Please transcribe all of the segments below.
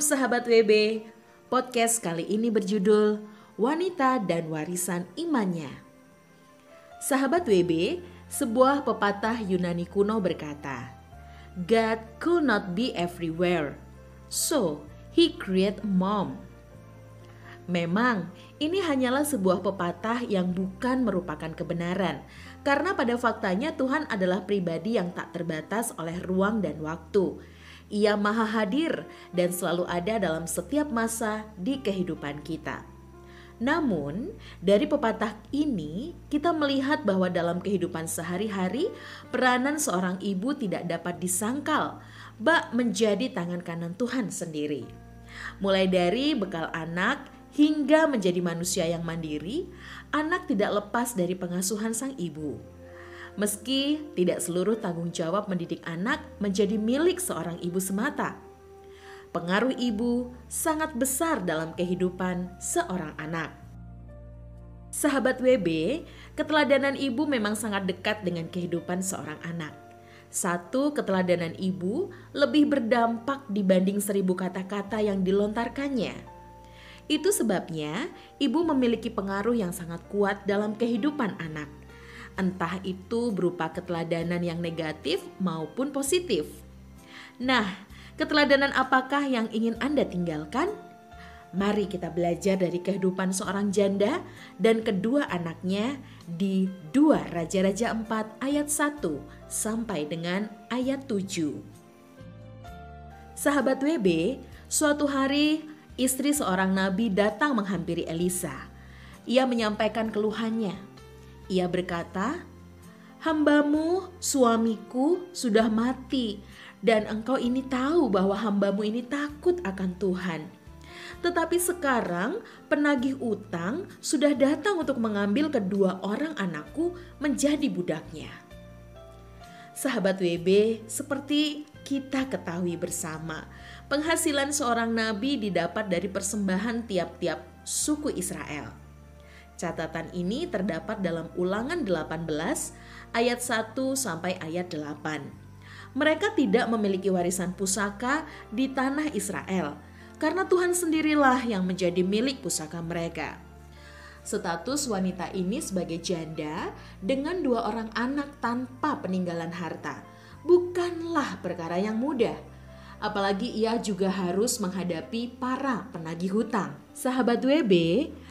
sahabat WB, podcast kali ini berjudul Wanita dan Warisan Imannya. Sahabat WB, sebuah pepatah Yunani kuno berkata, God could not be everywhere, so he created mom. Memang, ini hanyalah sebuah pepatah yang bukan merupakan kebenaran, karena pada faktanya Tuhan adalah pribadi yang tak terbatas oleh ruang dan waktu ia maha hadir dan selalu ada dalam setiap masa di kehidupan kita. Namun, dari pepatah ini kita melihat bahwa dalam kehidupan sehari-hari, peranan seorang ibu tidak dapat disangkal, bak menjadi tangan kanan Tuhan sendiri. Mulai dari bekal anak hingga menjadi manusia yang mandiri, anak tidak lepas dari pengasuhan sang ibu. Meski tidak seluruh tanggung jawab mendidik anak menjadi milik seorang ibu semata, pengaruh ibu sangat besar dalam kehidupan seorang anak. Sahabat WB, keteladanan ibu memang sangat dekat dengan kehidupan seorang anak. Satu keteladanan ibu lebih berdampak dibanding seribu kata-kata yang dilontarkannya. Itu sebabnya ibu memiliki pengaruh yang sangat kuat dalam kehidupan anak entah itu berupa keteladanan yang negatif maupun positif. Nah, keteladanan apakah yang ingin Anda tinggalkan? Mari kita belajar dari kehidupan seorang janda dan kedua anaknya di 2 Raja-Raja 4 ayat 1 sampai dengan ayat 7. Sahabat WB, suatu hari istri seorang nabi datang menghampiri Elisa. Ia menyampaikan keluhannya. Ia berkata, Hambamu, suamiku, sudah mati, dan engkau ini tahu bahwa hambamu ini takut akan Tuhan. Tetapi sekarang penagih utang sudah datang untuk mengambil kedua orang anakku menjadi budaknya. Sahabat WB, seperti kita ketahui bersama, penghasilan seorang nabi didapat dari persembahan tiap-tiap suku Israel. Catatan ini terdapat dalam Ulangan 18 ayat 1 sampai ayat 8. Mereka tidak memiliki warisan pusaka di tanah Israel karena Tuhan sendirilah yang menjadi milik pusaka mereka. Status wanita ini sebagai janda dengan dua orang anak tanpa peninggalan harta bukanlah perkara yang mudah. Apalagi ia juga harus menghadapi para penagih hutang. Sahabat WB,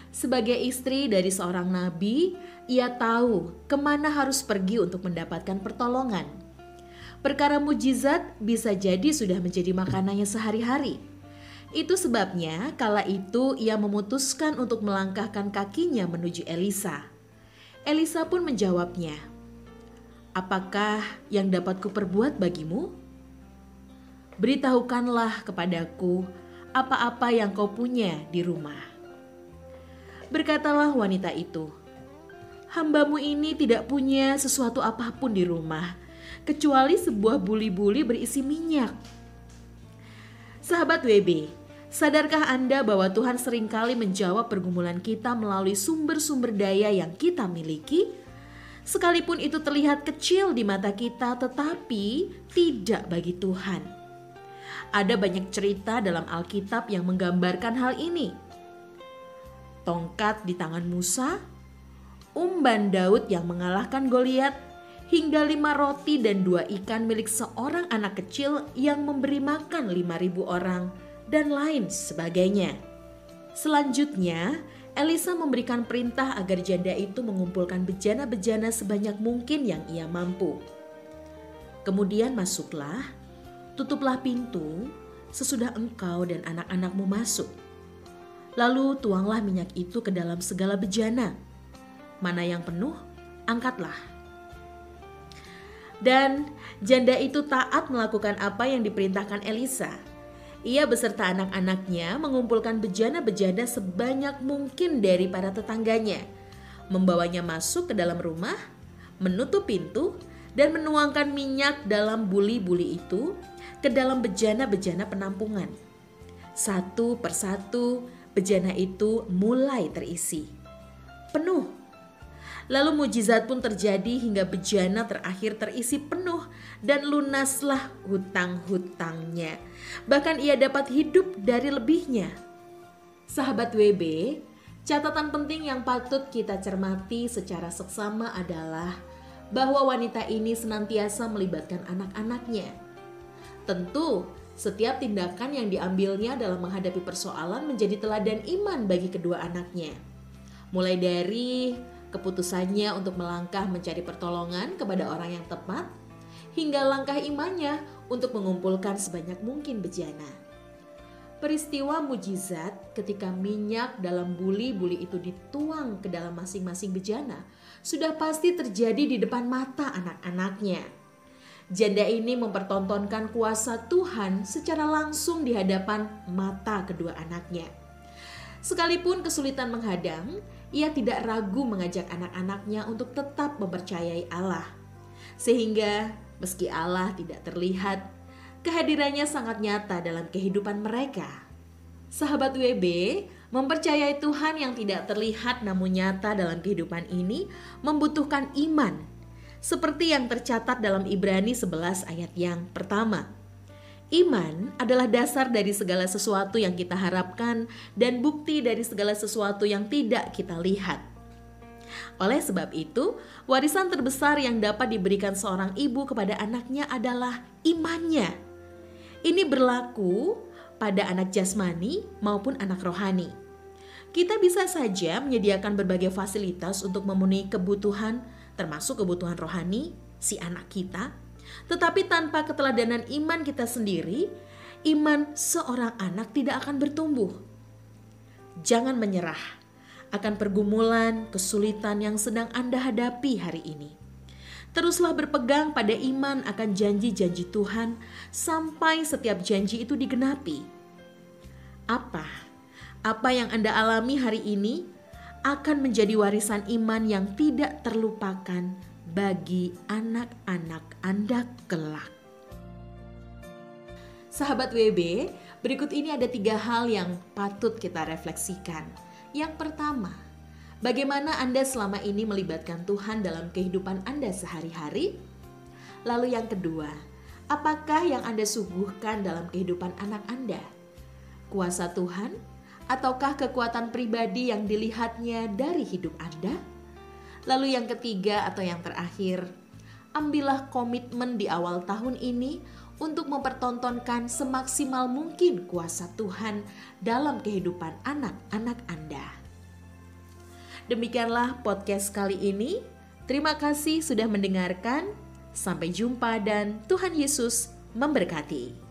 sebagai istri dari seorang nabi, ia tahu ke mana harus pergi untuk mendapatkan pertolongan. Perkara mujizat bisa jadi sudah menjadi makanannya sehari-hari. Itu sebabnya kala itu ia memutuskan untuk melangkahkan kakinya menuju Elisa. Elisa pun menjawabnya, Apakah yang dapat kuperbuat bagimu? Beritahukanlah kepadaku apa-apa yang kau punya di rumah. Berkatalah wanita itu, Hambamu ini tidak punya sesuatu apa pun di rumah, kecuali sebuah buli-buli berisi minyak. Sahabat WB, sadarkah Anda bahwa Tuhan sering kali menjawab pergumulan kita melalui sumber-sumber daya yang kita miliki? Sekalipun itu terlihat kecil di mata kita, tetapi tidak bagi Tuhan. Ada banyak cerita dalam Alkitab yang menggambarkan hal ini tongkat di tangan Musa, umban Daud yang mengalahkan Goliat, hingga lima roti dan dua ikan milik seorang anak kecil yang memberi makan lima ribu orang, dan lain sebagainya. Selanjutnya, Elisa memberikan perintah agar janda itu mengumpulkan bejana-bejana sebanyak mungkin yang ia mampu. Kemudian masuklah, tutuplah pintu sesudah engkau dan anak-anakmu masuk Lalu tuanglah minyak itu ke dalam segala bejana. Mana yang penuh, angkatlah. Dan janda itu taat melakukan apa yang diperintahkan Elisa. Ia beserta anak-anaknya mengumpulkan bejana-bejana sebanyak mungkin dari para tetangganya, membawanya masuk ke dalam rumah, menutup pintu, dan menuangkan minyak dalam buli-buli itu ke dalam bejana-bejana penampungan. Satu persatu, bejana itu mulai terisi. Penuh. Lalu mujizat pun terjadi hingga bejana terakhir terisi penuh dan lunaslah hutang-hutangnya. Bahkan ia dapat hidup dari lebihnya. Sahabat WB, catatan penting yang patut kita cermati secara seksama adalah bahwa wanita ini senantiasa melibatkan anak-anaknya. Tentu, setiap tindakan yang diambilnya dalam menghadapi persoalan menjadi teladan iman bagi kedua anaknya. Mulai dari keputusannya untuk melangkah mencari pertolongan kepada orang yang tepat, hingga langkah imannya untuk mengumpulkan sebanyak mungkin bejana. Peristiwa mujizat ketika minyak dalam buli-buli itu dituang ke dalam masing-masing bejana sudah pasti terjadi di depan mata anak-anaknya. Janda ini mempertontonkan kuasa Tuhan secara langsung di hadapan mata kedua anaknya. Sekalipun kesulitan menghadang, ia tidak ragu mengajak anak-anaknya untuk tetap mempercayai Allah. Sehingga meski Allah tidak terlihat, kehadirannya sangat nyata dalam kehidupan mereka. Sahabat WB, mempercayai Tuhan yang tidak terlihat namun nyata dalam kehidupan ini membutuhkan iman. Seperti yang tercatat dalam Ibrani 11 ayat yang pertama. Iman adalah dasar dari segala sesuatu yang kita harapkan dan bukti dari segala sesuatu yang tidak kita lihat. Oleh sebab itu, warisan terbesar yang dapat diberikan seorang ibu kepada anaknya adalah imannya. Ini berlaku pada anak jasmani maupun anak rohani. Kita bisa saja menyediakan berbagai fasilitas untuk memenuhi kebutuhan, termasuk kebutuhan rohani si anak kita, tetapi tanpa keteladanan iman kita sendiri, iman seorang anak tidak akan bertumbuh. Jangan menyerah akan pergumulan, kesulitan yang sedang Anda hadapi hari ini. Teruslah berpegang pada iman akan janji-janji Tuhan sampai setiap janji itu digenapi. Apa? Apa yang Anda alami hari ini akan menjadi warisan iman yang tidak terlupakan bagi anak-anak Anda kelak. Sahabat WB, berikut ini ada tiga hal yang patut kita refleksikan. Yang pertama, bagaimana Anda selama ini melibatkan Tuhan dalam kehidupan Anda sehari-hari? Lalu yang kedua, apakah yang Anda suguhkan dalam kehidupan anak Anda? Kuasa Tuhan ataukah kekuatan pribadi yang dilihatnya dari hidup Anda? Lalu yang ketiga atau yang terakhir, ambillah komitmen di awal tahun ini untuk mempertontonkan semaksimal mungkin kuasa Tuhan dalam kehidupan anak-anak Anda. Demikianlah podcast kali ini. Terima kasih sudah mendengarkan. Sampai jumpa dan Tuhan Yesus memberkati.